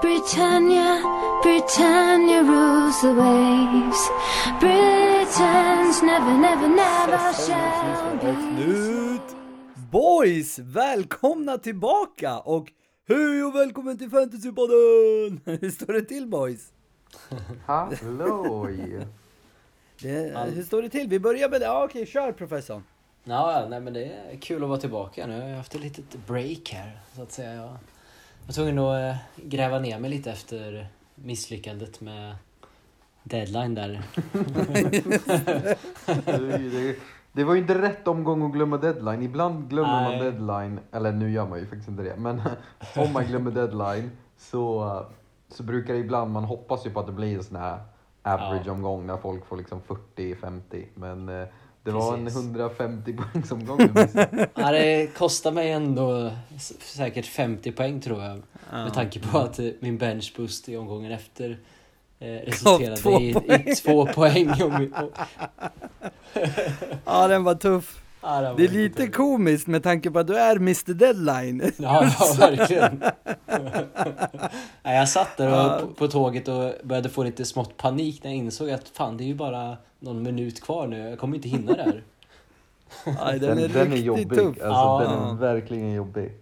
Britannia, Britannia rules the waves. Britons never, never, never shall be. Slut! Boys, välkomna tillbaka och hej och välkommen till Fantasypodden! Hur står det till boys? Halloj! Det, hur står det till? Vi börjar med det. Ja, okej, kör professorn. Ja, nej men det är kul att vara tillbaka. Nu har jag haft ett litet break här, så att säga. Jag var tvungen att eh, gräva ner mig lite efter misslyckandet med deadline där. det, var ju inte rätt omgång att glömma deadline. Ibland glömmer man Nej. deadline, eller nu gör man ju faktiskt inte det, men om man glömmer deadline så, så brukar det ibland, man hoppas ju på att det blir en sån här average Ja. omgång när folk får liksom 40-50, men eh, det var en Precis. 150 poängsomgång du missade. Ja, det kostar mig ändå säkert 50 poäng tror jag. Med tanke på att eh, min bench boost i omgången efter eh, resulterade två i, i två poäng. Ja, den var tuff. ja, var Det är lite roligt. komiskt med tanke på att du är Mr Deadline. Ja, ja verkligen. ja, jag satt där Ja. och, på, på tåget och började få lite smått panik när jag insåg att fan det är ju bara någon minut kvar nu, jag kommer inte hinna det här. Nej, Den, den är den är jobbig, tuff. alltså Ja. den är verkligen jobbig.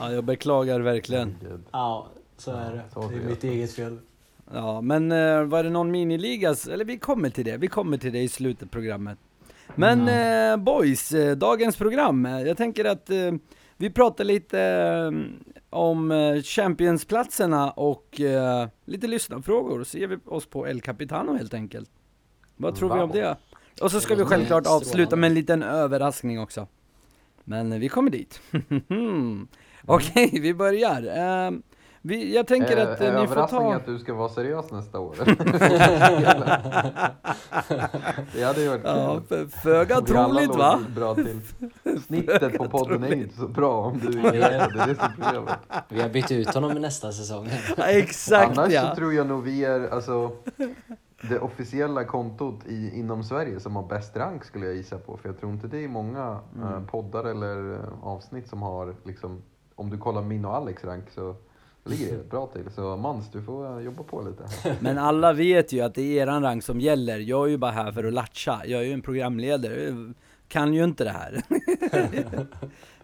Ja, jag beklagar verkligen. Ja, så är det. så Det är mitt eget fel. Ja, men eh, var det någon miniligas? Eller vi kommer till det, vi kommer till det i slutet av programmet. Men eh, boys, eh, dagens program. eh, Jag tänker att eh, vi pratar lite eh, om Championsplatserna och lite lyssnarfrågor. Så ger vi oss på El Capitano helt enkelt. Vad tror vi om Wow. det? Och så ska vi låter självklart avsluta med en liten överraskning också. Men eh, vi kommer dit. Okej, vi börjar. Eh, vi, jag tänker Eh, att eh, är ni får ta... att du ska vara seriös nästa år? det hade ju varit Ja, föga troligt va? Bra till. Snittet på podden är inte så bra om du är det är är problemet. Vi har bytt ut honom i nästa säsong. Ja, Exakt Annars ja. så tror jag nog vi är alltså, det officiella kontot i, inom Sverige som har bäst rank skulle jag gissa på. För jag tror inte det är många Mm. eh, poddar eller eh, avsnitt som har liksom, om du kollar min och Alex rank så ligger det bra till. Så Mans, du får eh, jobba på lite. Men alla vet ju att det är eran rang som gäller. Jag är ju bara här för att latcha. Jag är ju en programledare. Kan ju inte det här.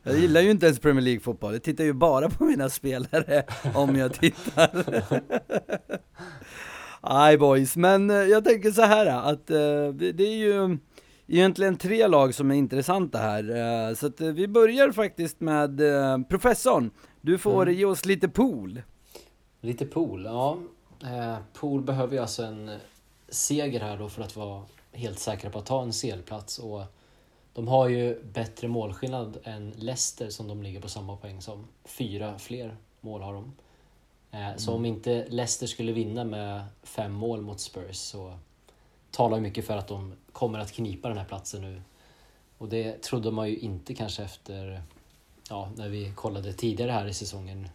Jag gillar ju inte ens Premier League-fotboll. Jag tittar ju bara på mina spelare om jag tittar. Aj boys, men eh, jag tänker så här att eh, det är ju egentligen tre lag som är intressanta här. eh, Så att eh, vi börjar faktiskt med eh, professorn. Du får ge oss lite pool. Lite pool, ja. Eh, pool behöver ju alltså en eh, seger här då för att vara helt säkra på att ta en CL-plats. Och de har ju bättre målskillnad än Leicester som de ligger på samma poäng som. Fyra fler mål har de. Eh, så om inte Leicester skulle vinna med fem mål mot Spurs så talar ju mycket för att de kommer att knipa den här platsen nu. Och det trodde man ju inte kanske efter, ja, när vi kollade tidigare här i säsongen.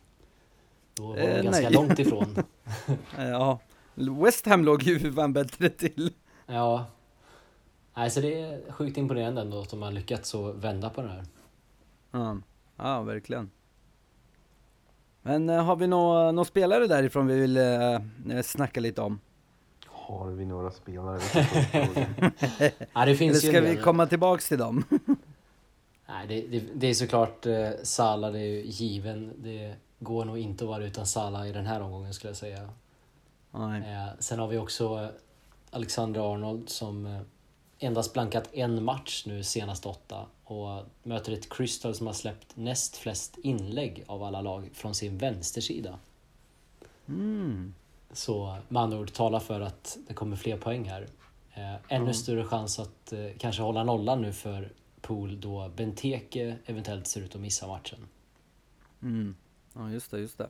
Då var de Eh, ganska nej. långt ifrån. Ja, West Ham låg ju fan bättre till. Ja. Nej, så det är sjukt imponerande ändå att de har lyckats vända på det här. Ja, ja verkligen. Men eh, har vi några nå spelare därifrån vi vill eh, eh, snacka lite om? Har vi några spelare? Ja, det finns Eller ska vi komma tillbaks till dem? Nej, det, det, det är såklart eh, Salah, det är ju given. Det går nog inte att vara utan Salah i den här omgången skulle jag säga. Nej. Eh, sen har vi också Alexander Arnold som eh, endast blankat en match nu senaste åtta och möter ett Crystal som har släppt näst flest inlägg av alla lag från sin vänstersida. Mm. Så med andra ord talar för att det kommer fler poäng här. Eh, ännu Ja. större chans att eh, kanske hålla nollan nu för Pool då Benteke eventuellt ser ut att missa matchen. Mm. Ja just det, just det.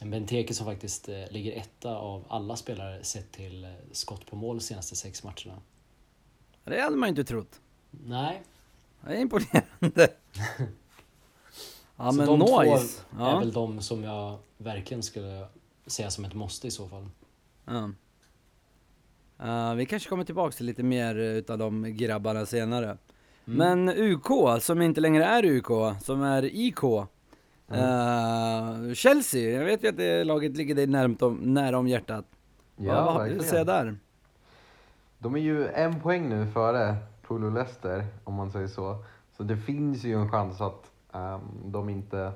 En Benteke som faktiskt eh, ligger etta av alla spelare sett till skott på mål de senaste sex matcherna. Det hade man ju inte trott. Nej, Det är imponerande. Ja så men de två nice. är Ja. väl de som jag verkligen skulle säga som ett måste i så fall. Ja. Eh, vi kanske kommer tillbaks till lite mer eh, utav de grabbarna senare. Mm. Men UK, som inte längre är UK, som är IK. Eh, Chelsea, jag vet ju att det laget ligger dig närmt om, nära om hjärtat. Ja, vad vill du säga verkligen. där? De är ju en poäng nu före Pool och Leicester, om man säger så. Så det finns ju en chans att um, de inte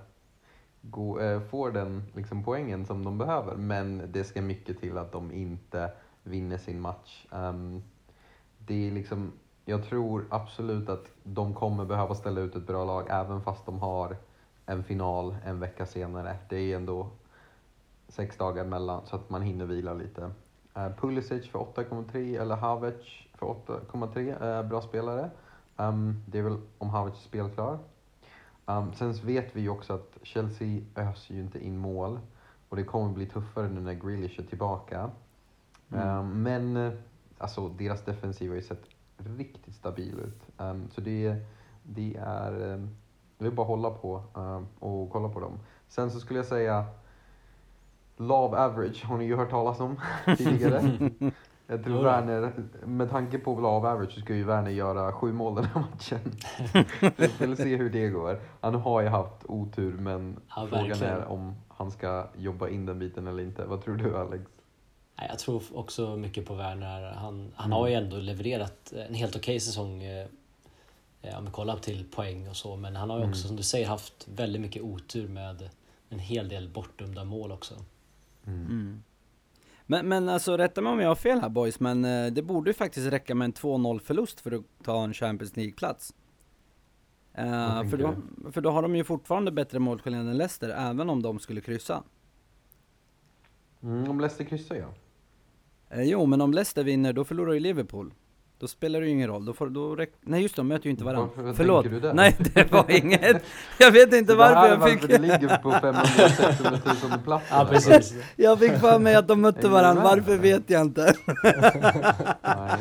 gå, äh, får den liksom, poängen som de behöver. Men det ska mycket till att de inte vinner sin match. Um, det är liksom, jag tror absolut att de kommer behöva ställa ut ett bra lag även fast de har en final en vecka senare. Det är ändå sex dagar emellan så att man hinner vila lite. Uh, Pulisic för 8,3 eller Havertz för 8,3 är bra spelare. Ehm, det är väl om Havertz är spelklar. Um, sen vet vi ju också att Chelsea öser ju inte in mål och det kommer bli tuffare nu när Grealish är tillbaka. Ehm, men eh, alltså deras defensiv har ju sett riktigt stabil ut. Ehm, så det, det är, det är bara hålla på ehm, och kolla på dem. Sen så skulle jag säga Love average har ni ju hört talas om tidigare. Jag tror. Werner, med tanke på love average så ska ju Werner göra sju mål den här matchen. Vi får se hur det går. Han har ju haft otur men Ja, frågan verkligen. är om han ska jobba in den biten eller inte. Vad tror du Alex? Jag tror också mycket på Werner. Han, han Mm. har ju ändå levererat en helt okej säsong eh, eh, om vi kollar till poäng och så. Men han har ju också Mm. som du säger haft väldigt mycket otur med en hel del bortdömda mål också. Mm. Men, men alltså rätta mig om jag har fel här boys, men eh, det borde ju faktiskt räcka med en 2-0 förlust för att ta en Champions League-plats. Eh, för, då, för då har de ju fortfarande bättre målskillnad än Leicester, även om de skulle kryssa. Mm, om Leicester kryssar ja. Eh, jo, men om Leicester vinner, då förlorar ju Liverpool. Då spelar det ju ingen roll, då får, då räck, Nej just det, de möter ju inte varandra. Varför- Förlåt. du där? Nej, det var inget. Jag vet inte Så det varför här är jag varför fick... det ligger på 500-600 000 plats. Ja, precis. Jag fick för mig att de mötte varandra, varför vet jag inte. Nej.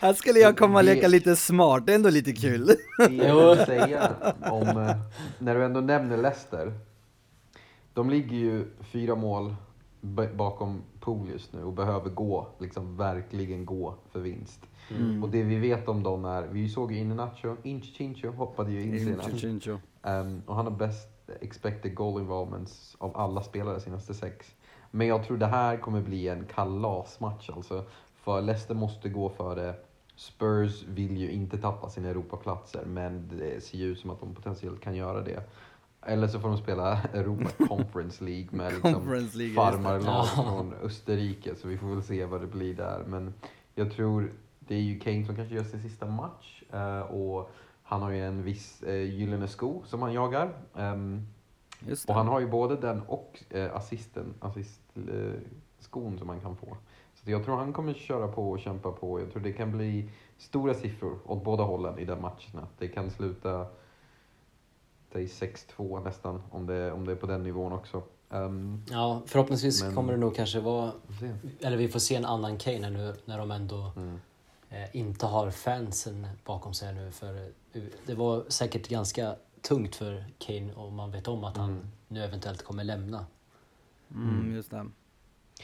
Här skulle jag komma och Det- leka lite smart, det är ändå lite kul. Det jag vill säga om, eh, när du ändå nämner Leicester. De ligger ju fyra mål bakom pool just nu och behöver gå, liksom verkligen gå för vinst. Mm. Och det vi vet om dem är, vi såg ju Iheanacho, Inchincho hoppade ju in senast. Ehm, och han har bäst expected goal involvements av alla spelare senaste sex. Men jag tror det här kommer bli en kalasmatch alltså. För Leicester måste gå före. Spurs vill ju inte tappa sina Europaplatser, men det ser ju ut som att de potentiellt kan göra det. Eller så får de spela Europa Conference League med liksom farmarlag från Österrike, så vi får väl se vad det blir där. Men jag tror det är ju Kane som kanske gör sin sista match eh, och han har ju en viss eh, gyllene sko som han jagar. Ehm, och han har ju både den och eh, assisten, assist, eh, skon som man kan få. Så jag tror han kommer köra på och kämpa på. Jag tror det kan bli stora siffror åt båda hållen i den matchen. Det kan sluta säg 6-2 nästan, om det, om det är på den nivån också. Um, Ja, förhoppningsvis Men- kommer det nog kanske vara, eller vi får se en annan Kane nu när de ändå Mm. Eh, inte har fansen bakom sig nu. För eh, det var säkert ganska tungt för Kane om man vet om att han Mm. nu eventuellt kommer lämna. Mm, just det.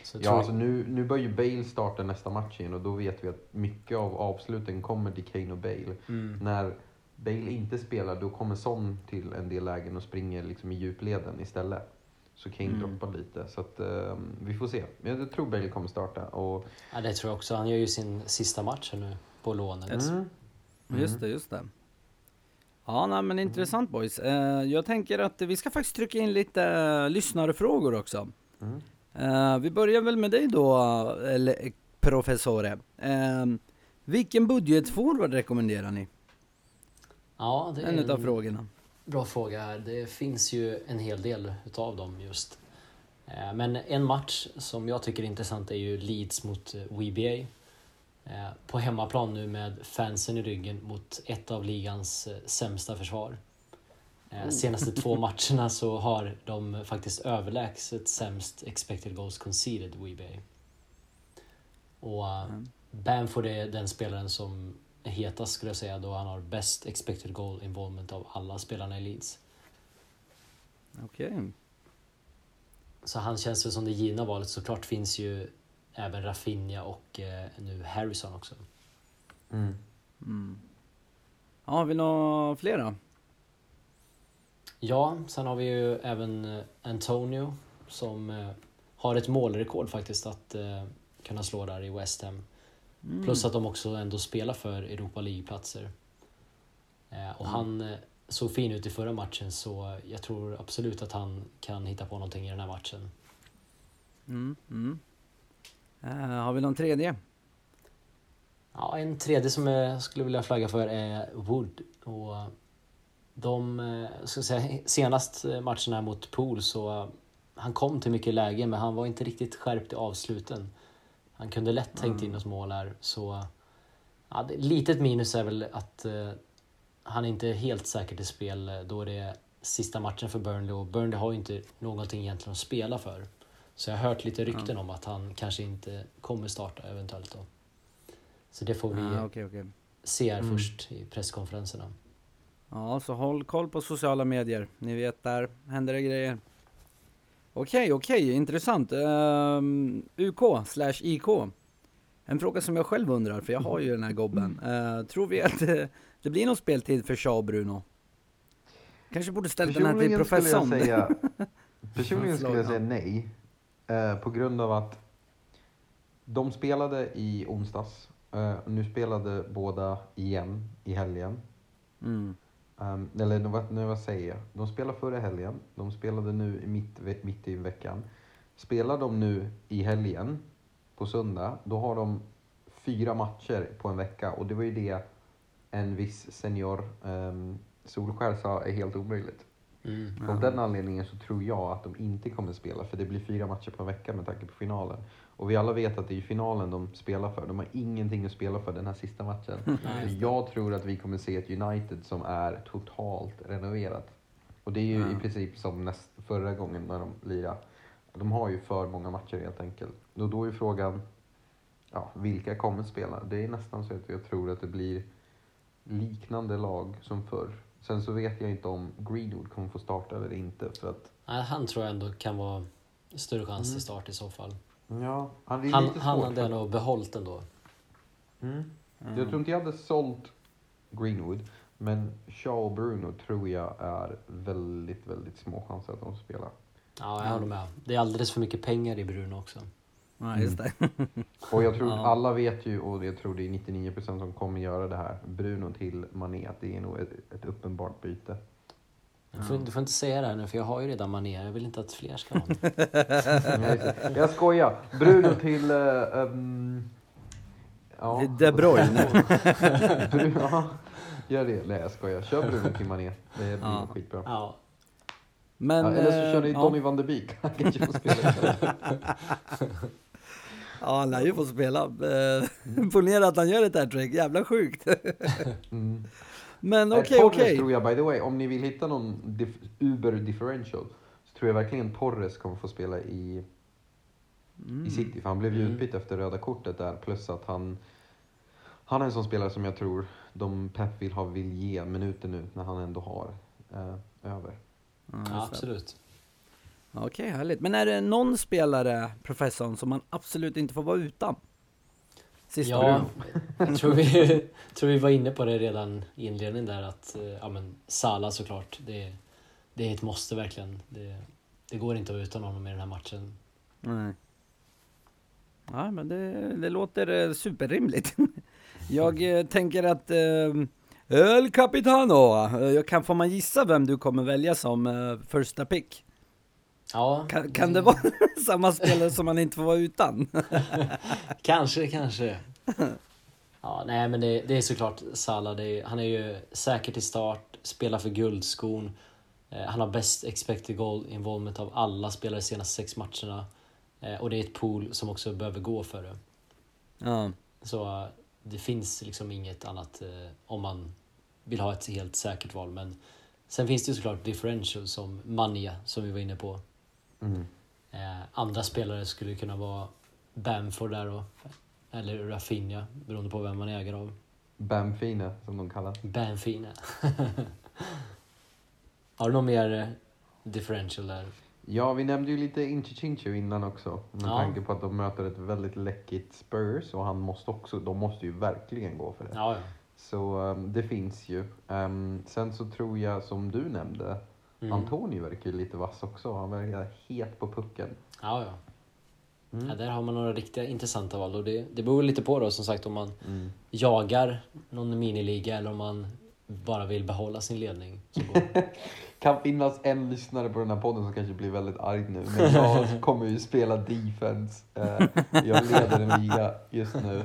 Så jag Ja, tror- alltså nu, nu börjar ju Bale starta nästa match igen och då vet vi att mycket av avsluten kommer till Kane och Bale. mm. När Bale inte spelar då kommer Son till en del lägen och springer liksom i djupleden istället. Så Kane Mm. droppar lite. Så att, ehm, vi får se. Men jag tror Bale kommer starta. Och, Ja, det tror jag också. Han gör ju sin sista match nu på lånet. Yes. mm, Just det, just det. Ja, nej, men intressant boys. Eh, jag tänker att vi ska faktiskt trycka in lite eh, lyssnarfrågor också. Mm. Eh, vi börjar väl med dig då, eller, professore. Eh, vilken budgetforward rekommenderar ni? Ja, det är En en frågorna. Bra fråga. Det finns ju en hel del utav dem just. Eh, Men en match som jag tycker är intressant är ju Leeds mot eh, WBA. Eh, På hemmaplan nu med fansen i ryggen mot ett av ligans sämsta försvar. Eh, Senaste två matcherna så har de faktiskt överlägset sämst expected goals conceded WBA. Och Mm. Bamford är den spelaren som hetast skulle jag säga då han har bäst expected goal involvement av alla spelarna i Leeds. Okej. Så han känns väl som det givna valet. Såklart finns ju även Rafinha och eh, nu Harrison också. Mm. Mm. Ja, vill du ha flera? Ja, sen har vi ju även eh, Antonio som eh, har ett målrekord faktiskt att eh, kunna slå där i West Ham. Mm. Plus att de också ändå spelar för Europa League-platser. Eh, och Mm. han eh, såg fin ut i förra matchen så jag tror absolut att han kan hitta på någonting i den här matchen. Mm. Eh, har vi någon tredje? Ja, en tredje som jag skulle vilja flagga för är Wood. Och de, ska säga, senast matchen här mot Pool så han kom till mycket lägen men han var inte riktigt skärpt i avsluten. Han kunde lätt tänkt in oss mål här så ja, litet minus är väl att eh, han inte är helt säker till spel eh, då det är sista matchen för Burnley och Burnley har ju inte någonting egentligen att spela för. Så jag har hört lite rykten om att han kanske inte kommer starta eventuellt då. Så det får vi Ah, okej, okej. se här Mm. först i presskonferenserna. Ja, så håll koll på sociala medier. Ni vet, där händer det grejer. Okej, okej, intressant. Ehm, UK slash IK. En fråga som jag själv undrar, för jag har ju den här gobben. Eh, tror vi att det, det blir någon speltid för Shaw Bruno? Kanske borde ställt den här till Personligen skulle jag professorn. säga, personligen skulle jag säga nej. Eh, på grund av att de spelade i onsdags. Eh, nu spelade båda igen i helgen. Mm. Um, eller nu, vad- nu vad säger jag? De spelade förra helgen. De spelade nu i mitt, mitt i veckan. Spelar de nu i helgen på söndag, då har de fyra matcher på en vecka. Och det var ju det en viss senior ehm, um, Solskär sa är helt omöjligt. Mm. Av den anledningen så tror jag att de inte kommer spela, för det blir fyra matcher på en vecka med tanke på finalen. Och vi alla vet att det är finalen de spelar för. De har ingenting att spela för den här sista matchen. Så jag tror att vi kommer se ett United som är totalt renoverat. Och det är ju Ja. i princip som näst, förra gången när de lirade. De har ju för många matcher helt enkelt. Och då är frågan, ja, vilka kommer spela? Det är nästan så att jag tror att det blir liknande lag som förr. Sen så vet jag inte om Greenwood kommer få starta eller inte. För att, Nej, han tror jag ändå kan vara större chans Mm. till start i så fall. ja, han är Han, lite han hade för- jag nog behållit ändå. Mm. Jag tror inte jag hade sålt Greenwood, men Shaw och Bruno tror jag är väldigt, väldigt små chanser att de spelar. Ja, jag håller med. Det är alldeles för mycket pengar i Bruno också. Ja, just det. Och jag tror Ja. alla vet ju, och jag tror det är 99% som kommer göra det här, Bruno till Mané, att det är nog ett, ett uppenbart byte. Du får, du får inte säga det här nu för jag har ju redan Mané. Jag vill inte att fler ska ha honom. jag, skojar! Bruno till... Uh, um, ja. De Bruyne. Bruno, ja, gör det. Nej jag skojar. Kör Bruno till Mané. Det blir Ja. skitbra. Ja, Men, ja, eller så kör ni eh, Donny van de Beek. Ja, han lär ju få spela. Eh, Ponera att han gör ett hattrick, jävla sjukt. Mm. Men Eh, okej, Torres okej. tror jag, by the way, om ni vill hitta någon dif- Uber differential, så tror jag verkligen Torres kommer få spela i, Mm. i City. För han blev ju Mm. utbytt efter röda kortet där, plus att han, han är en sån spelare som jag tror de Pep vill ha, vill ge minuter nu när han ändå har eh, över. Ja, ja absolut. Okej, härligt. Men är det någon spelare, professorn, som man absolut inte får vara utan? Sista Ja, jag tror vi, tror vi var inne på det redan i inledningen där att eh, ja, men Salah såklart, det, det är ett måste verkligen. Det, det går inte att vara utan honom i den här matchen. Nej. Ja, men det, det låter eh, superrimligt. Jag eh, tänker att eh, El Capitano, jag kan, får man gissa vem du kommer välja som eh, första pick? Ja, Kan, kan det vara samma spelare som man inte får vara utan? Kanske, kanske. Ja, nej men det, det är såklart Salah. Är, han är ju säker till start, spelar för guldskon. Eh, han har bäst expected goal involvement av alla spelare de senaste sex matcherna. Eh, och det är ett pool som också behöver gå för det. Ja, Så det finns liksom inget annat eh, om man vill ha ett helt säkert val. Men sen finns det ju såklart differential som Mania som vi var inne på. Mm. Eh, andra spelare skulle kunna vara Bamford där då. Eller Rafinha, beroende på vem man äger av. Bamfine, som de kallar. Bamfina. Har du någon mer eh, differential där? Ja, vi nämnde ju lite Inchi Chinchu innan också. Med Ja. tanke på att de möter ett väldigt läckigt Spurs och han måste också, de måste ju verkligen gå för det. Ja, ja. Så um, det finns ju. Um, sen så tror jag, som du nämnde, Mm. Antonio verkar ju lite vass också. Han verkar het på pucken. Ja, ja. Mm. ja. Där har man några riktiga intressanta val och det, det beror lite på då som sagt om man Mm. jagar någon miniliga eller om man bara vill behålla sin ledning. Kan finnas en lyssnare på den här podden som kanske blir väldigt arg nu. Men jag kommer ju spela defense. Eh, Jag leder en liga just nu.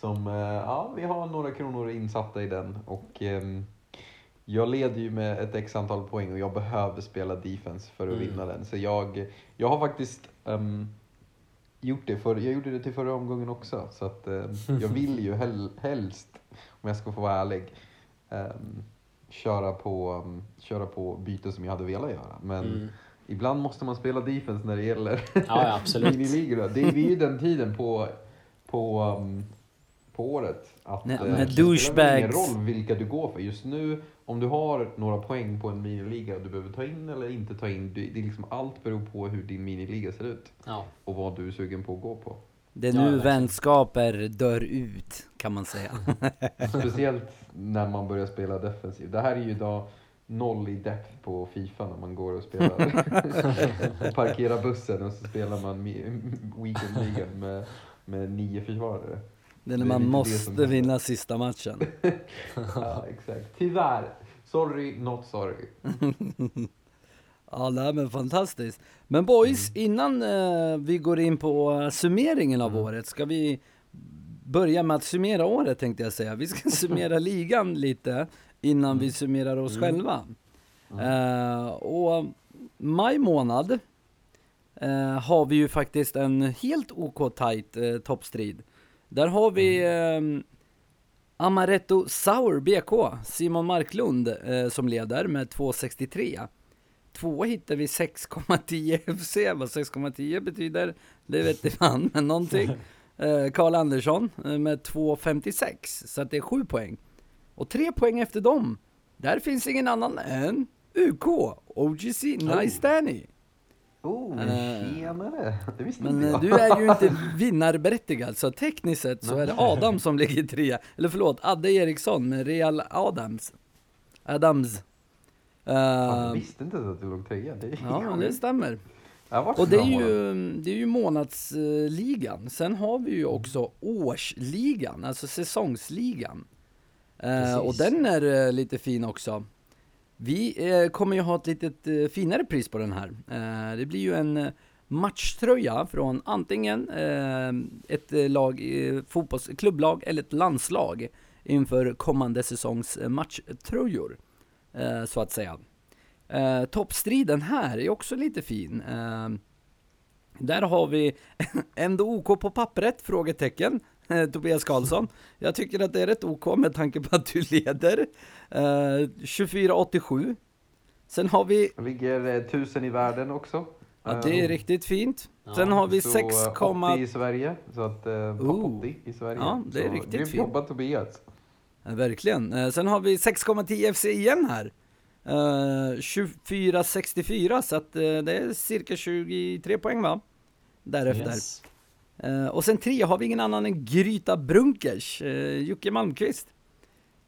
Som, eh, ja, vi har några kronor insatta i den. Och ehm, jag leder ju med ett x antal poäng och jag behöver spela defense för att Mm. vinna den. Så jag, jag har faktiskt ehm, gjort det. För, jag gjorde det till förra omgången också. Så att ehm, jag vill ju hel, helst, om jag ska få vara ärlig, ehm, köra, på, um, köra på byte som jag hade velat göra. Men Mm. ibland måste man spela defense när det gäller Ja, ja, absolut. Det är ju den tiden på, på, um, på året. Att, Nej, eh, med det spelar ingen roll vilka du går för. Just nu, om du har några poäng på en miniliga och du behöver ta in eller inte ta in. Det det är liksom allt beror på hur din miniliga ser ut. Ja. Och vad du är sugen på att gå på. Det är Ja, nu verkligen. vänskaper dör ut, kan man säga. Speciellt när man börjar spela defensiv. Det här är ju idag noll i depth på Fifa när man går och spelar. Parkerar bussen och så spelar man mi- weekendligan med, med nio försvarare. Det är när Det är man måste vinna sista matchen. Ja, exakt. Tyvärr. Sorry, not sorry. Ja, det här är fantastiskt. Men boys, Mm. innan eh, vi går in på eh, summeringen av året, ska vi börja med att summera året tänkte jag säga. Vi ska summera ligan lite innan vi summerar oss Mm. själva. Eh, och maj månad eh, har vi ju faktiskt en helt OK tight eh, toppstrid. Där har vi eh, Amaretto Sour BK, Simon Marklund eh, som leder med 2,63. Två hittar vi 6,10 FC, vad 6,10 betyder, det vet inte fan, men någonting. Eh, Karl Andersson eh, med 2,56, så att det är 7 poäng. Och tre poäng efter dem, där finns ingen annan än UK, OGC, Nice Danny. Oh, Eh, tjenare! Det visste Men inte eh, jag. du är ju inte vinnarberättigad, så tekniskt sett så är det Adam som ligger trea. Eller förlåt, Adde Eriksson med Real Adams. Adams. Eh, jag visste inte att du låg trea. Det ja, men det stämmer. Och det är ju, det är ju månadsligan. Sen har vi ju också årsligan, alltså säsongsligan. Eh, och den är eh, lite fin också. Vi eh, kommer ju ha ett litet eh, finare pris på den här. Eh, det blir ju en eh, matchtröja från antingen eh, ett eh, lag, eh, fotbolls, klubblag eller ett landslag inför kommande säsongs eh, matchtröjor. Eh, så att säga. Eh, toppstriden här är också lite fin. Eh, där har vi ändå OK på pappret? Frågetecken. Eh, Tobias Karlsson. Jag tycker att det är rätt OK med tanke på att du leder. Eh, 24,87. Sen har vi, Jag ligger eh, tusen i världen också. ja det är Eh, riktigt fint. Ja, Sen har vi så, 6, eh, 80 i Sverige. Så att eh, Oh. 80 i Sverige. Ja, det är så, riktigt fint. jobbat Tobias. Ja, verkligen. Eh, sen har vi 6,10 FC igen här. Eh, 24,64 så att eh, det är cirka 23 poäng va? Därefter. Yes. Eh, och sen tre har vi ingen annan än Gryta Brunkers, uh, Jocke Malmqvist.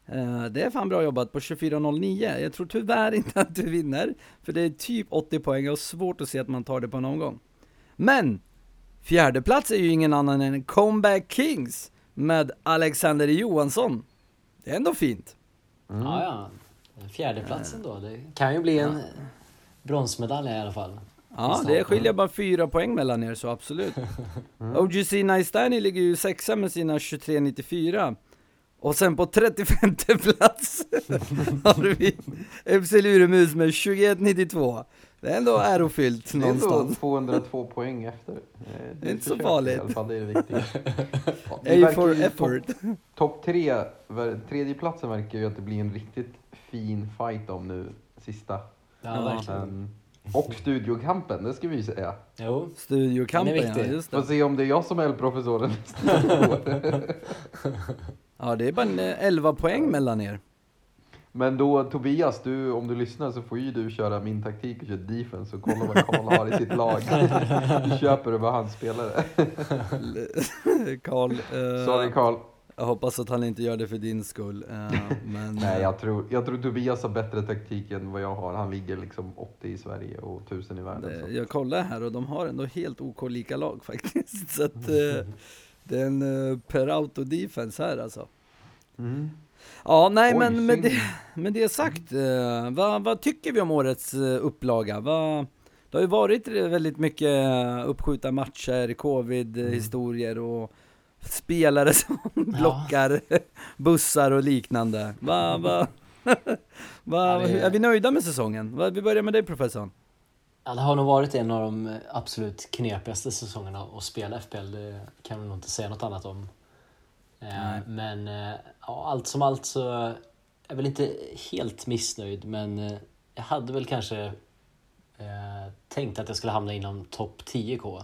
Eh, det är fan bra jobbat på 24.09. Jag tror tyvärr inte att du vinner, för det är typ 80 poäng och svårt att se att man tar det på en omgång. Men, fjärde plats är ju ingen annan än Comeback Kings med Alexander Johansson. Det är ändå fint. Mm. Ja, ja. Fjärdeplatsen då. Det kan ju bli en bronsmedalj i alla fall. Ja, det skiljer bara fyra poäng mellan er, så absolut. OGC Nice Danny ligger ju sexa med sina 23,94. Och sen på 35 plats har vi FC Luremus med 21,92. Det är ändå ärofyllt Det är ändå någonstans. 202 poäng efter. Eh, Det är inte så farligt. I alla fall, det är det viktiga. A for effort. Topp top tre, tredjeplatsen verkar ju att det blir en riktigt fin fight om nu, sista. Ja, Ja. verkligen. Och studiokampen, det ska vi säga. Jo. Studiokampen, Den är ja, just Får det. se om det är jag som är professoren nästa år. Ja, det är bara en, eh, 11 poäng mellan er. Men då Tobias, du, om du lyssnar så får ju du köra min taktik och köra defense och kolla vad Karl har i sitt lag. Du köper över hans spelare. Karl. eh, Sorry Karl. Jag hoppas att han inte gör det för din skull. eh, men, Nej, jag tror, jag tror Tobias har bättre taktik än vad jag har. Han ligger liksom 80 i Sverige och 1000 i världen. det, jag kollar här och de har ändå helt OK lika lag faktiskt. Så att eh, det är en per auto defense här alltså. Mm. Ja, nej Oj, men med det, med det sagt, eh, vad, vad tycker vi om årets eh, upplaga? Vad, det har ju varit väldigt mycket eh, uppskjutna matcher, covid-historier och spelare som blockar bussar och liknande. Va, va, va, Ja, hur- Är vi nöjda med säsongen? Va, Vi börjar med dig professorn. Ja, det har nog varit en av de absolut knepigaste säsongerna att spela FPL. Det kan vi nog inte säga något annat om. Eh, Nej. Men eh, ja, allt som allt så är jag väl inte helt missnöjd men eh, jag hade väl kanske eh, tänkt att jag skulle hamna inom topp 10k.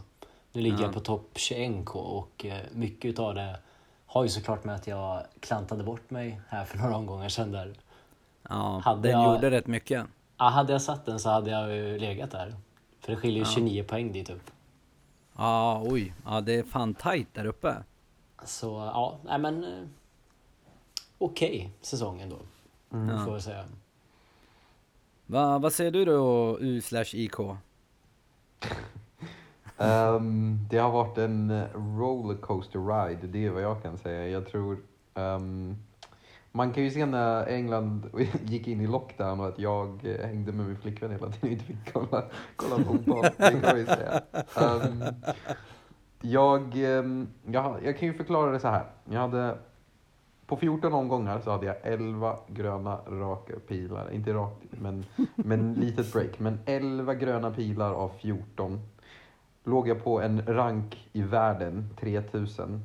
Nu ligger Ja. jag på topp 21k och eh, mycket utav det har ju såklart med att jag klantade bort mig här för några omgångar sedan där. Ja, Hade den jag- gjorde rätt mycket. Ja, hade jag satt den så hade jag ju legat där. För det skiljer ju 29 poäng dit upp. Ja, oj. Ja, det är fan tight där uppe. Så ja, nej men... eh, Okej säsong ändå, Mm. får jag säga. Va, vad säger du då, U slash IK? Um, det har varit en eh, rollercoaster ride, det är vad jag kan säga. Jag tror... Um, man kan ju se när England gick in i lockdown och att jag eh, hängde med min flickvän hela tiden och inte fick kolla, kolla fotboll. Det kan man ju säga. Um, jag, jag, jag kan ju förklara det så här. Jag hade, på 14 omgångar så hade jag 11 gröna raka pilar. Inte rakt, men, men litet break. Men 11 gröna pilar av 14 låg jag på en rank i världen, 3000.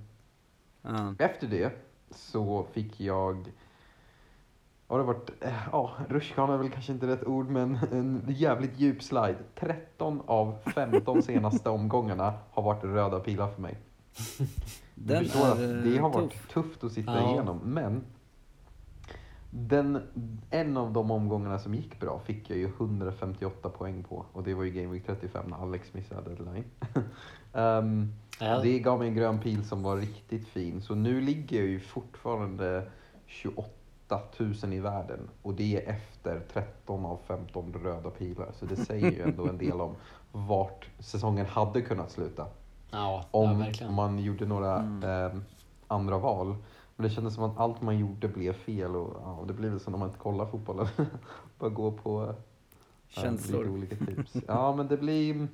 Ja. Efter det så fick jag, har det varit, eh, ja, rutschkan är väl kanske inte rätt ord, men en jävligt djup slide. 13 av 15 senaste omgångarna har varit röda pilar för mig. Du Den förstår att är, det har varit tuff. tufft att sitta Ja. igenom, men den, en av de omgångarna som gick bra fick jag ju 158 poäng på och det var ju Game Week 35 när Alex missade deadline. Ehm, Ja, det gav mig en grön pil som var riktigt fin. Så nu ligger jag ju fortfarande 28 000 i världen. Och det är efter 13 av 15 röda pilar. Så det säger ju ändå en del om vart säsongen hade kunnat sluta. ja, ja Om verkligen. man gjorde några Mm. eh, andra val. Men det kändes som att allt man gjorde blev fel. Och ja, det blir väl så när man inte kollar fotbollen. Bara gå på eh, Känslor. lite olika tips. Ja, men det blir...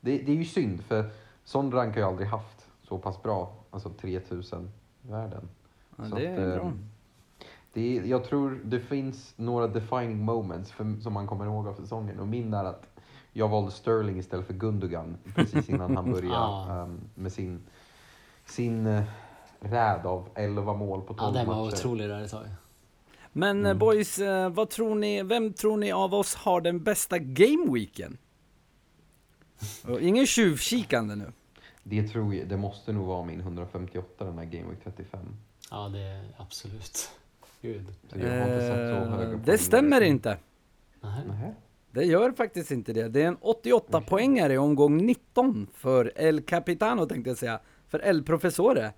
Det, det är ju synd, för sån rank har jag aldrig haft så pass bra. Alltså 3000 i världen. Ja, Så det att, är eh, bra. Det är, jag tror det finns några defining moments för, som man kommer ihåg av säsongen. Och min är att jag valde Sterling istället för Gundogan precis innan han började Ah. ehm, med sin, sin uh, räd av 11 mål på 12 Ja, den var matcher. otrolig där ett tag. Men eh, Mm. boys, eh, vad tror ni, vem tror ni av oss har den bästa gameweeken? Ingen tjuvkikande nu. Det tror jag, det måste nog vara min 158 den här Game Week 35. Ja, det är absolut. Gud. Så jag har inte sett så Eh, det stämmer inte. Nej. Nähä. Det gör faktiskt inte det. Det är en 88 poängare i omgång 19 för El Capitano tänkte jag säga. För El Professore.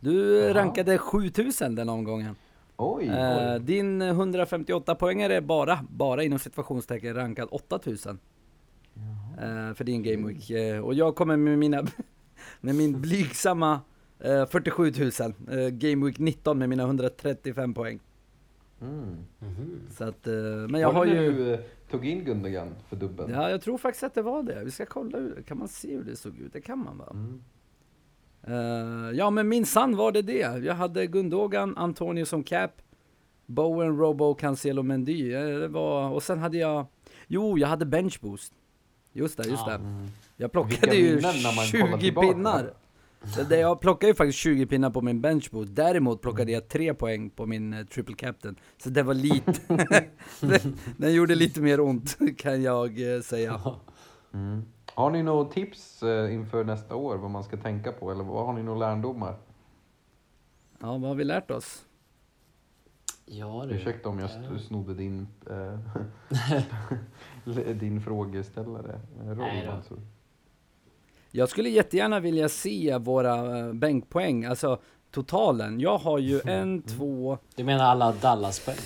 Du Jaha. rankade 7000 den omgången. Oj, Eh, oj. din 158 poängare är bara, bara inom situationstecken rankad 8000. Eh, för din Game Week. Eh, och jag kommer med mina, med min blygsamma eh, 47 000. Eh, Game Week 19 med mina 135 poäng. Mm. Mhm. Så att, men jag har ju... du tog in Gundogan för dubbeln? Ja, jag tror faktiskt att det var det. Vi ska kolla, hur, kan man se hur det såg ut? Det kan man va? Mm. Eh, ja, men minsann var det det. Jag hade Gundogan, Antonio som cap, Bowen, Robo, Cancelo, Mendy. Eh, det var, och sen hade jag, jo, jag hade bench boost. Just det, just Ja. det. Mm. Jag plockade ju minnen när man kollar 20 tillbaka. pinnar. Det, jag plockade ju faktiskt 20 pinnar på min bench boost. Däremot plockade jag 3 poäng på min eh, triple captain. Så det var lite, den, den gjorde lite mer ont kan jag eh, säga. Mm. Har ni några tips eh, inför nästa år vad man ska tänka på? Eller vad har ni några lärdomar? Ja, vad har vi lärt oss? Ja du. Ursäkta om jag st- snodde din, eh, din frågeställare. eh, Roll, Nej alltså. Jag skulle jättegärna vilja se våra eh, bänkpoäng. Alltså, totalen. Jag har ju en, två, Du menar alla Dallas-poäng?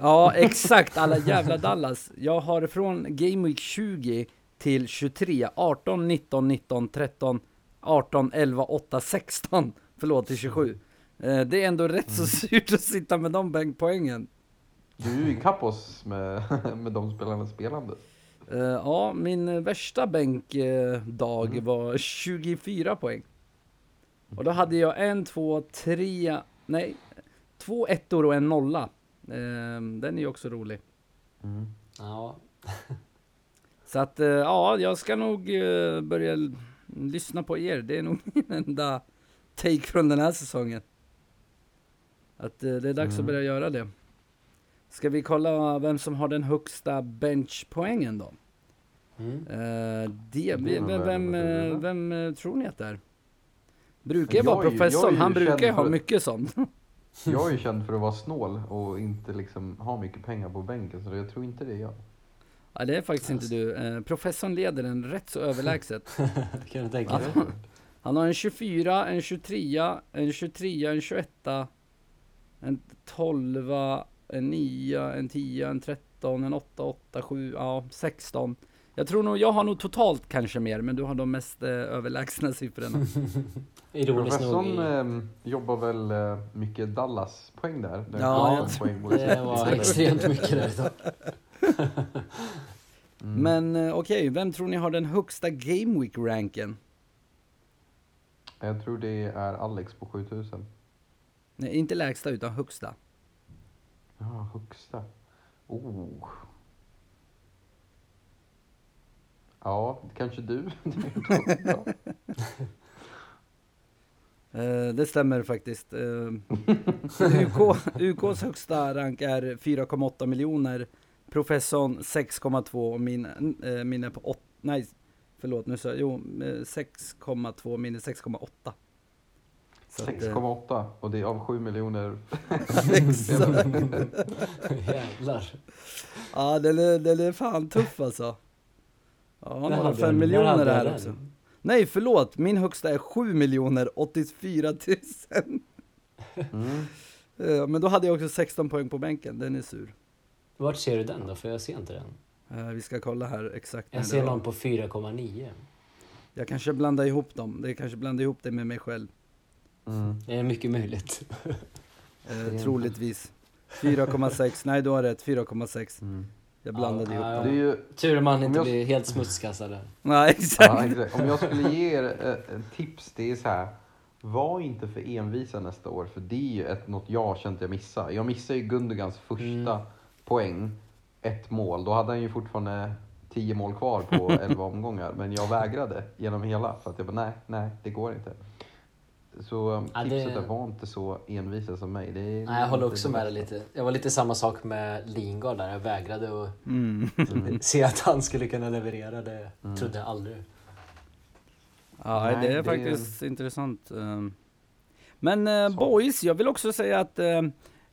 ja exakt alla jävla Dallas. Jag har från Game Week 20 till 23, 18, 19, 19, 13, 18, 11, 8, 16. Förlåt, till 27. Eh, Det är ändå rätt så surt att sitta med de bänkpoängen. Du är ju ikapp oss med, med de spelarna spelande. Eh, Ja, min värsta bänkdag var 24 poäng. Och då hade jag en, två, tre, nej, två ettor och en nolla. Eh, Den är ju också rolig. Mm. Ja, Så att, eh, ja, jag ska nog eh, börja lyssna på er. Det är nog min enda take från den här säsongen. Att eh, det är dags att Mm. börja göra det. Ska vi kolla vem som har den högsta benchpoängen då? mm. Eh, det, vem, vem, vem, tror ni att det är? Brukar ju Jag vara professorn, han brukar ju ha mycket sånt. Jag är ju känd för att vara snål och inte liksom ha mycket pengar på bänken, så jag tror inte det är jag. Ja, det är faktiskt inte du. Eh, professorn leder den rätt så överlägset. kan du tänka dig. Han har en 24, en 23, en 23, en 21, en 12, en 9, en 10, en 13, en 8, 8, 7, ja 16. Jag tror nog, jag har nog totalt kanske mer, men du har de mest eh, överlägsna siffrorna. Ironiskt nog. Professorn i- ehm, jobbar väl eh, mycket Dallas-poäng där. där Ja, Det var extremt mycket där idag. Mm. Men eh, okej, vem tror ni har den högsta Game Week ranken? Jag tror det är Alex på 7000. Nej, inte lägsta utan högsta. Ja, högsta. Oh. Ja, kanske du. Eh, det stämmer faktiskt. Eh, UK, UKs högsta rank är 4,8 miljoner. Professorn 6,2 och min, eh, min är på 8. Nej, förlåt nu sa jag. Jo, eh, 6,2 min är 6,8. Så att, eh, 6,8 och det är av 7 miljoner. exakt. Jävlar. Ja, den är, den är fan tuff alltså. Ja, Där några hade fem jag- där miljoner hade jag här den. också. Nej, förlåt. Min högsta är 7 miljoner 84 000. Mm. Eh, Men då hade jag också 16 poäng på bänken. Den är sur. Vart ser du den då? För jag ser inte den. Eh, Vi ska kolla här exakt Jag ser någon på 4,9. Jag kanske blandar ihop dem. Det kanske blandar ihop det med mig själv. Mm. Det är mycket möjligt. Eh, är- troligtvis. 4,6. Nej, du har rätt. 4,6. Mm. Jag blandade Ja, ihop dem. Ju, Tur man inte jag- blir helt smutskastad där. Nej, exakt. ja, exakt. Om jag skulle ge er ett, ett tips, det är så här. Var inte för envisa nästa år, för det är ju ett, något jag har känt jag missar. Jag missade ju Gundogans första Mm. Poäng, ett mål. Då hade han ju fortfarande 10 mål kvar på 11 omgångar. Men jag vägrade genom hela, för att jag bara nej, nej, det går inte. Så Ja, det- tipset är var inte så envisa som mig. Det är Nej, jag håller också det med dig lite. Jag var lite samma sak med Lingard där. Jag vägrade att Mm. se att han skulle kunna leverera. Det Mm. trodde jag aldrig. Ja, Nej, det är det faktiskt intressant. ehm. Men eh, boys, jag vill också säga att eh,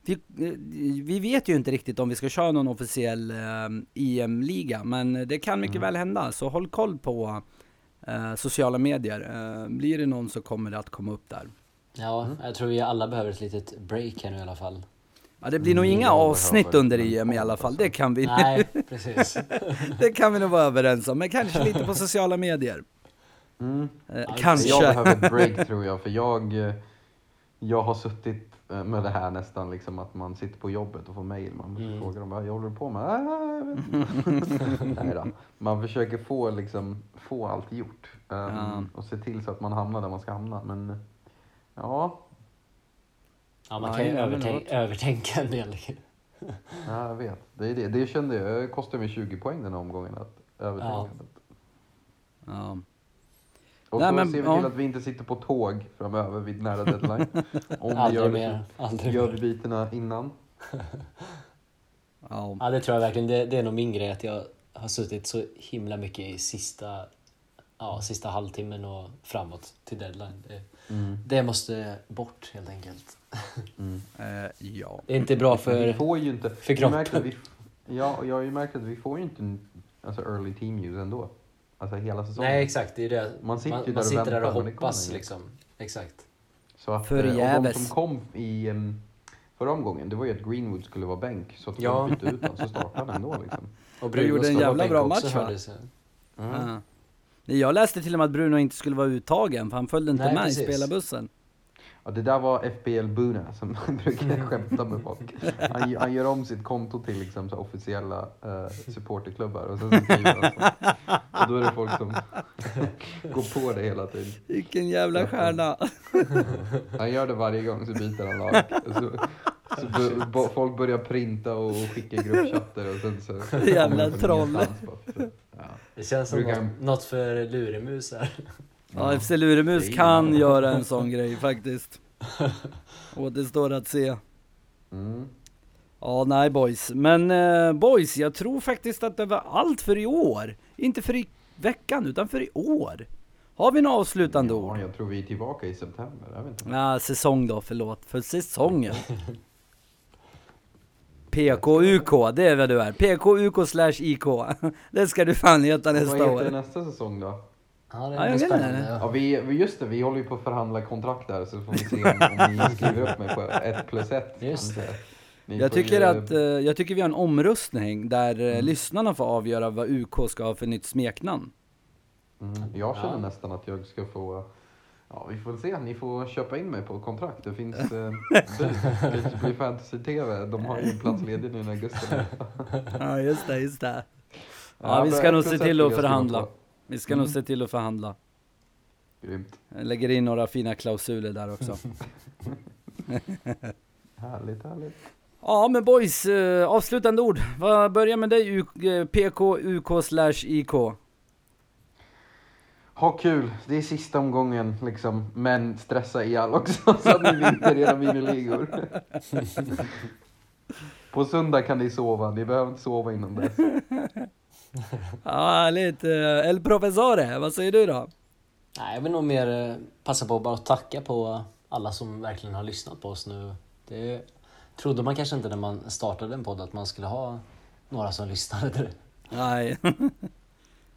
vi, eh, vi vet ju inte riktigt om vi ska köra någon officiell eh, EM-liga, men det kan mycket Mm. väl hända. Så håll koll på eh, sociala medier. Eh, blir det någon så kommer det att komma upp där. Ja, Mm. jag tror vi alla behöver ett litet break här nu i alla fall. Ja, det blir nog Mm, inga jag avsnitt under EM i podd, alla fall. Det kan vi, Nej, precis. det kan vi nog vara överens om. Men kanske lite på sociala medier. Mm. Eh, kanske. Jag behöver break tror jag, för jag, eh, jag har suttit med det här nästan liksom att man sitter på jobbet och får mail. Man Mm. frågar dem vad jag håller du på med? Ah, jag vet inte." Nej då. Man försöker få, liksom, få allt gjort um, Ja. och se till så att man hamnar där man ska hamna. Men ja, Ja, man Ja, kan ju ja, övertänk, övertänka en del. ja, jag vet. Det, är det. det kände jag. Det kostade mig 20 poäng den här omgången att övertänka. Ja. Och Nej, så men, ser vi ja. till att vi inte sitter på tåg framöver vid nära deadline. Om vi gör det mer. Gör mer. vi bytena innan. Ja. Ja, det tror jag verkligen. Det, det är nog min grej att jag har suttit så himla mycket i sista, ja, sista halvtimmen och framåt till deadline. Det, Mm. det måste bort helt enkelt. Mm. Eh, ja. Det är inte bra Vi för... får ju inte... för kroppen. vi, ja, och jag har ju märkt att vi får ju inte alltså early team use ändå. Alltså hela säsongen. Nej, exakt. Det är det. Man sitter ju man, där man och sitter där och hoppas liksom. Exakt. Så att, eh, och de Förgäves. som kom i förra omgången, det var ju att Greenwood skulle vara bänk. Så att de Ja. bytte ut honom, så startade han ändå liksom. Och Du gjorde en jävla bra också, match, va? Mm. Jag läste till och med att Bruno inte skulle vara uttagen, för han följde inte Nej, med precis. i spelarbussen. Ja, det där var FBL Buna som brukar skämta med folk. Han, han gör om sitt konto till liksom, så officiella uh, supporterklubbar och sen så skriver han så. Och då är det folk som går på det hela tiden. Vilken jävla stjärna! Han gör det varje gång så byter han lag. Så, så bo, folk börjar printa och skicka gruppchatter och sen så... Jävla troll. Ja. Det känns som något, något för luremus här. Ja, FC Luremus är kan göra en sån grej faktiskt. Återstår att se. Mm. Ja, nej boys. Men eh, boys, jag tror faktiskt att det var allt för i år. Inte för i veckan, utan för i år. Har vi några avslutande Ja, ord? jag tror vi är tillbaka i september. Jag vet inte. Ja, säsong då, förlåt. För säsongen. PKUK, det är vad du är. PKUK slash IK. Det ska du fan heta Vad nästa heter år. nästa säsong då? Ja, det Ja, jag är vet spännande. Ja, vi, vi- just det, vi håller ju på att förhandla kontrakt där så får vi se om, om ni skriver upp mig på ett plus ett. Just. Ni Jag tycker, ju- att, eh, jag tycker vi har en omröstning där eh, Mm. lyssnarna får avgöra vad UK ska ha för nytt smeknamn. Mm, jag känner Ja. nästan att jag ska få... Ja, vi får se. Ni får köpa in mig på kontrakt. Det finns... Eh, det blir fantasy-tv. De har ju en plats ledig nu i augusti. Ja, just det, just det. Ja, vi ska nog se till att förhandla. Vi ska Mm. nog se till att förhandla. Grymt. Jag lägger in några fina klausuler där också. Härligt, härligt. Ja men boys, eh, avslutande ord. Vad börjar med dig eh, PK, UK slash IK? Ha kul. Det är sista omgången liksom. Men stressa ihjäl också så att ni vinner era miniligor. På söndag kan ni sova. Ni behöver inte sova innan dess. Ja härligt. Eh, El Professore, vad säger du då? Nej, jag vill nog mer eh, passa på att bara tacka på alla som verkligen har lyssnat på oss nu. Det trodde man kanske inte när man startade en podd att man skulle ha några som lyssnade. Nej.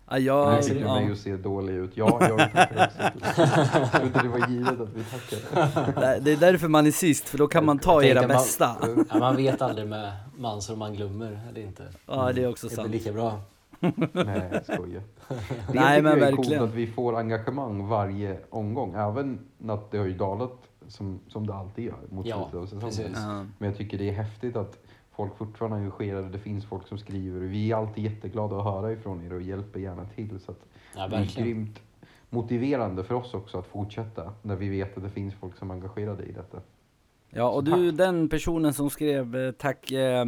ja, Jag jag, fick ja. mig att se dålig ut. Ja, jag tackar också. Jag trodde det var givet att vi tackade. Det- Det är därför man är sist, för då kan man ta era man- bästa. Ja, man vet aldrig med Mansur om man glömmer eller inte. Ja det är också Det sant. blir lika bra. Nej, jag skojar. Det Nej, men jag är coolt att vi får engagemang varje omgång. Även att det har ju dalat som, som det alltid gör mot Ja, slutet av säsongen. Ja. Men jag tycker det är häftigt att folk fortfarande är engagerade. Det finns folk som skriver. Vi är alltid jätteglada att höra ifrån er och hjälper gärna till. Så att Ja, det är grymt motiverande för oss också att fortsätta när vi vet att det finns folk som är engagerade i detta. Ja, och du den personen som skrev eh, tack eh,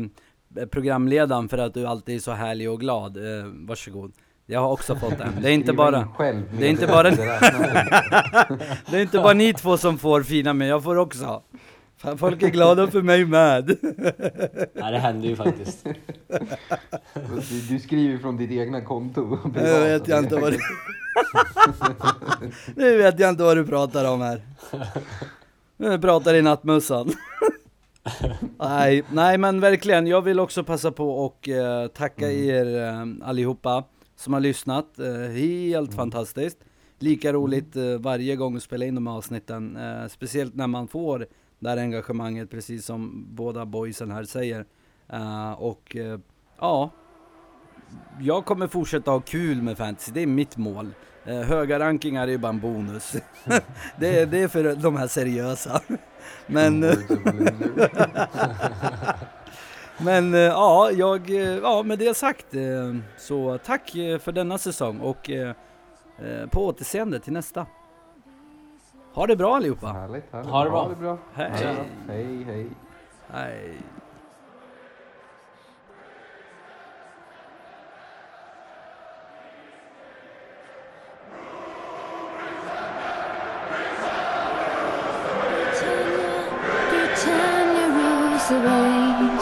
programledaren för att du alltid är så härlig och glad. Eh, varsågod. Jag har också fått den. Det är inte bara, det är inte bara- det är inte bara ni två som får fina men jag får också. Fan, Folk är glada för mig med. Ja, det händer ju faktiskt. Du, du skriver från ditt egna konto. Nu vet jag inte vad du... Nu vet jag inte vad du pratar om här. Nu pratar i nattmössan. nej, nej men verkligen, jag vill också passa på och eh, tacka er eh, allihopa som har lyssnat. Eh, helt fantastiskt. Lika roligt eh, varje gång att spela in de här avsnitten. Eh, speciellt när man får det här engagemanget, precis som båda boysen här säger. Eh, och ja, jag kommer fortsätta ha kul med fantasy, det är mitt mål. Eh, höga rankingar är ju bara en bonus. det, är, det är för de här seriösa. Men, eh, men eh, ja, jag, eh, ja, med det sagt eh, så tack eh, för denna säsong och eh, eh, på återseende till nästa. Ha det bra allihopa. Härligt, härligt. Ha det bra. Ha det bra. Hej. Hej, hej. hej.